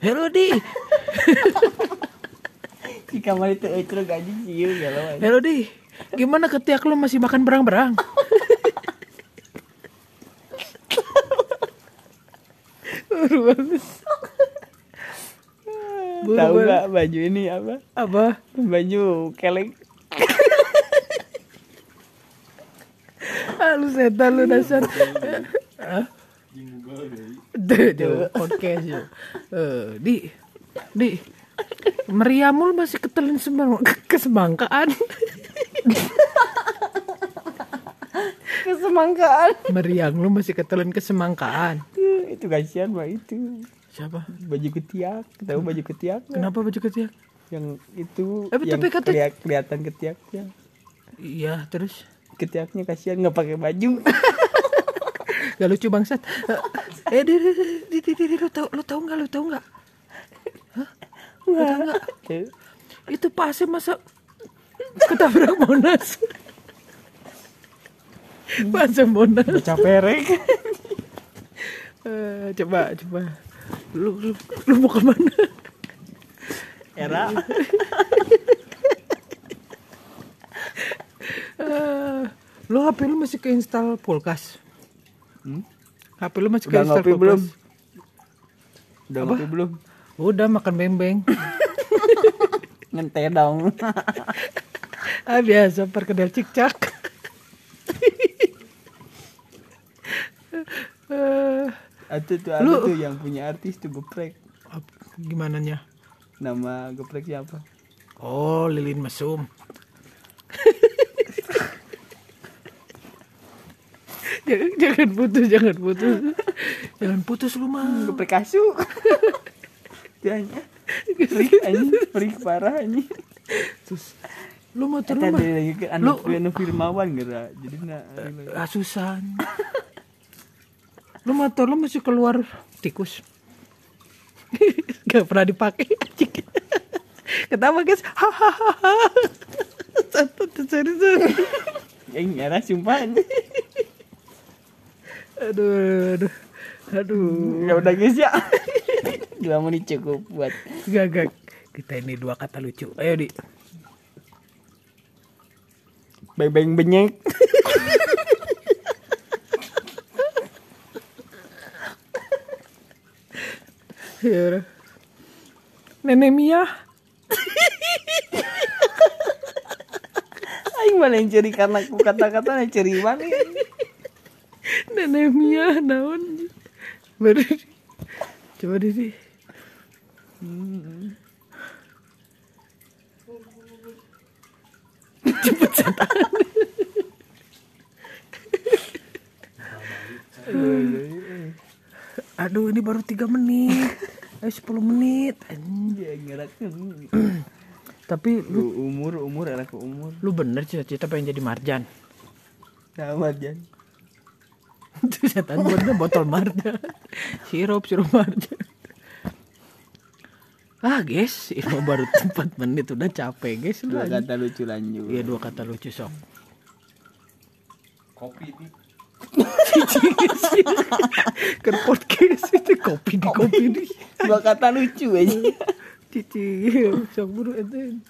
Hello di. di kamar itu itu gaji sih ya lo Hello di. Gimana ketiak lu masih makan berang-berang? Tahu nggak baju ini apa Apa? baju kelek Ah, lu setan lu dasar. Hah? Duh, duh, podcast yuk. Eh, di, di, meriamul masih ketelin semang kesemangkaan. kesemangkaan Meriang lu masih ketelin kesemangkaan. itu kasihan mah itu Siapa? baju ketiak tahu baju ketiak? Kenapa baju ketiak? yang itu Eh, yang tapi kata- keliat- kelihatan ketiaknya Iya, terus ketiaknya kasihan nggak pakai baju gak lucu bangsat. Eh, di, di, di, di, di, di, lu tau, lu tau nggak, lu tau nggak? Hah? Lu tau nggak? Itu pasnya masa ketabrak Monas. Pasnya Monas. bocah perek Eh, coba, coba. Lu, lu, lu mau ke mana? era Eh, lu HP lu masih keinstal Pulkas? Hmm? HP lu masih udah keinstal ngopi belum udah Apa? ngopi belum Udah makan beng-beng. ngente dong ah biasa perkedel cicak. Itu tuh ada Lu- tuh yang punya artis tuh geprek gimana nya? nama geprek siapa Oh, lilin mesum. Jangan, jangan putus, jangan putus. Jangan putus lu mah. geprek kasu dia freak anjing freak parah anjing Terus lu mau terus mah dia lagi ke Lu- anak anu firmawan geura jadi na asusan. Lu motor lu masih keluar tikus. Gak pernah dipakai. Ketawa guys. Hahaha. Satu serius. yang era sumpah anjing. Aduh, aduh. Aduh. ya udah guys ya dua menit cukup buat Gak, gak. Kita ini dua kata lucu. Ayo, Di. beng benyek Ya. Nenek Mia. aing malah yang ceri karena aku kata-kata yang ceri mana Nenek Mia naon. Baru. Coba di. Di. Cepet setan. Aduh, ini baru tiga menit. Ayo 10 menit. anjing Tapi lu, lu umur umur anak umur lu bener cita-cita pengen jadi marjan. sama jan Itu setan buatnya botol marjan. Sirup, sirup marjan. Ah guys, ini baru 4 menit udah capek guys. Lu dua anjing. kata lucu lanjut Iya dua kata lucu sok. kopi nih Ke podcast itu kopi di kopi di. dua kata lucu aja Cici, sok buru itu.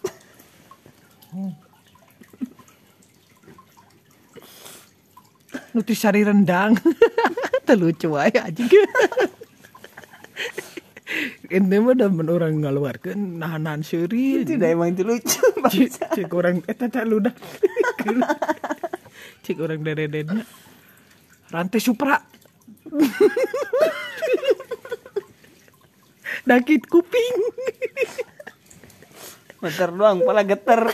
Nutrisari rendang. Terlucu aja anjing. Ini mah udah orang nahan-nahan seuri. itu udah emang itu lucu Cik, cik orang eh tata lu dah. Cik orang deredenya. Rantai Supra. Dakit kuping. Meter doang, pala geter.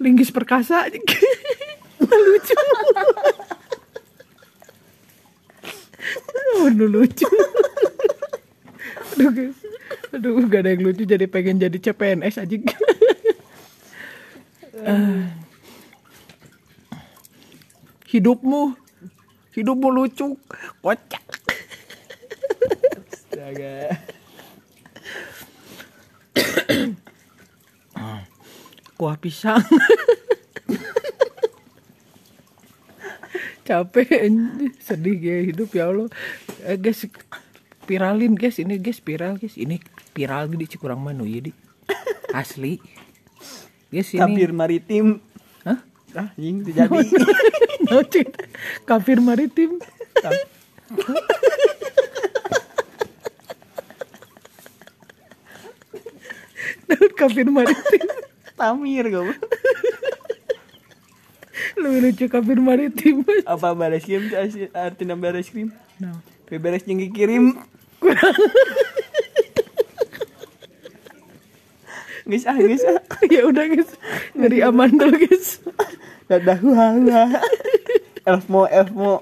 Linggis perkasa. lucu. Aduh lucu. Aduh guys. Aduh gak ada yang lucu jadi pengen jadi CPNS aja. Ah. hidupmu hidupmu lucu kocak Astaga. kuah pisang capek sedih ya hidup ya Allah Eh, guys viralin guys ini guys viral guys ini viral gede kurang manu ya di asli guys ini Kabir maritim. Hah? Ah, anjing itu jadi. No, Cik. kafir maritim Daud kafir maritim Tamir goblok. lebih lucu kafir maritim Apa baris krim artinya baris krim? nah. Beberes yang kirim. Guys ah guys ah. ya udah guys ngeri aman dulu guys Dadah hua hua. Elfmo elfmo.